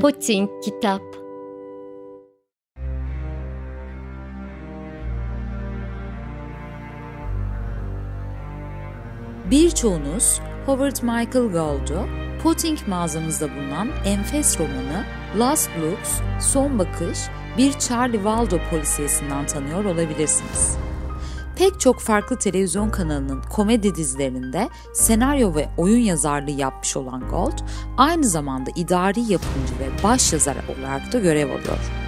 Poting Kitap. Birçoğunuz Howard Michael Gould'u Potting mağazamızda bulunan enfes romanı Last Looks, Son Bakış, bir Charlie Waldo polisiyesinden tanıyor olabilirsiniz. Pek çok farklı televizyon kanalının komedi dizilerinde senaryo ve oyun yazarlığı yapmış olan Gold, aynı zamanda idari yapımcı ve başyazar olarak da görev alıyor.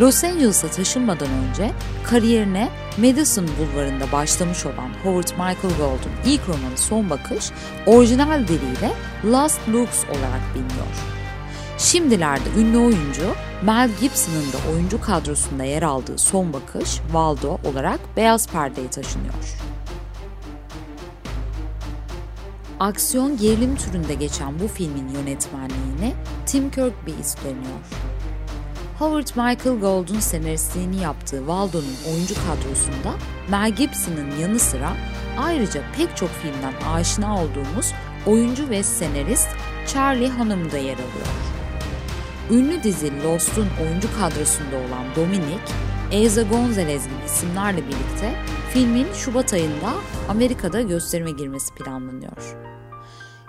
Los Angeles'a taşınmadan önce kariyerine Madison Bulvarı'nda başlamış olan Howard Michael Gould'un ilk romanı Son Bakış, orijinal diliyle Last Looks olarak biliniyor. Şimdilerde ünlü oyuncu Mel Gibson'ın da oyuncu kadrosunda yer aldığı Son Bakış, Waldo olarak beyaz perdeye taşınıyor. Aksiyon gerilim türünde geçen bu filmin yönetmenliğini Tim Kirkby üstleniyor. Howard Michael Gould'un senaristliğini yaptığı Waldo'nun oyuncu kadrosunda Mel Gibson'ın yanı sıra ayrıca pek çok filmden aşina olduğumuz oyuncu ve senarist Charlie Hunnam da yer alıyor. Ünlü dizi Lost'un oyuncu kadrosunda olan Dominic, Eiza Gonzalez gibi isimlerle birlikte filmin Şubat ayında Amerika'da gösterime girmesi planlanıyor.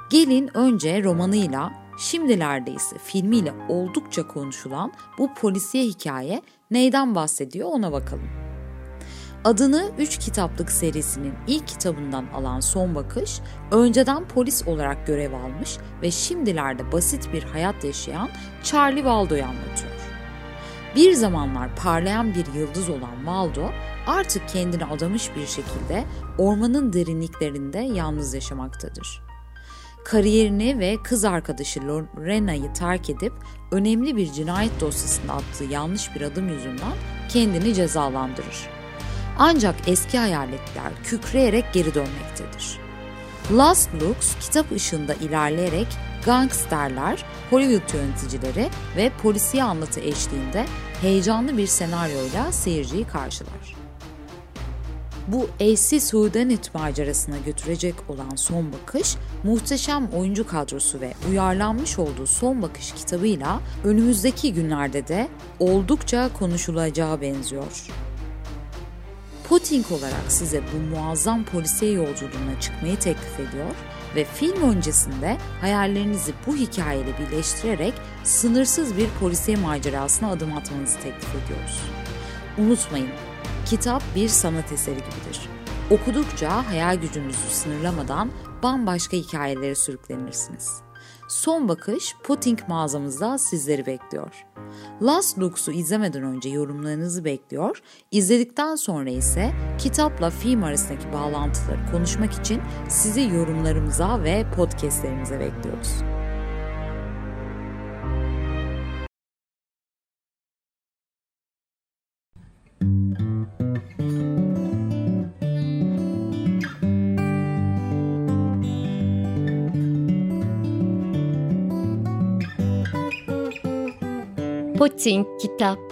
Gelin önce romanıyla, şimdilerde ise filmiyle oldukça konuşulan bu polisiye hikaye neyden bahsediyor ona bakalım. Adını 3 kitaplık serisinin ilk kitabından alan Son Bakış, önceden polis olarak görev almış ve şimdilerde basit bir hayat yaşayan Charlie Waldo'yu anlatıyor. Bir zamanlar parlayan bir yıldız olan Waldo, artık kendini adamış bir şekilde ormanın derinliklerinde yalnız yaşamaktadır. Kariyerini ve kız arkadaşı Lorena'yı terk edip önemli bir cinayet dosyasında attığı yanlış bir adım yüzünden kendini cezalandırır ancak eski hayaletler kükreyerek geri dönmektedir. Last Looks kitap ışığında ilerleyerek gangsterler, Hollywood yöneticileri ve polisiye anlatı eşliğinde heyecanlı bir senaryoyla seyirciyi karşılar. Bu eşsiz Hudanit macerasına götürecek olan Son Bakış, muhteşem oyuncu kadrosu ve uyarlanmış olduğu Son Bakış kitabıyla önümüzdeki günlerde de oldukça konuşulacağı benziyor. Potting olarak size bu muazzam polisiye yolculuğuna çıkmayı teklif ediyor ve film öncesinde hayallerinizi bu hikayeyle birleştirerek sınırsız bir polisiye macerasına adım atmanızı teklif ediyoruz. Unutmayın, kitap bir sanat eseri gibidir. Okudukça hayal gücünüzü sınırlamadan bambaşka hikayelere sürüklenirsiniz. Son bakış Potting mağazamızda sizleri bekliyor. Last Looks'u izlemeden önce yorumlarınızı bekliyor, izledikten sonra ise kitapla film arasındaki bağlantıları konuşmak için sizi yorumlarımıza ve podcastlerimize bekliyoruz. Poting Kitap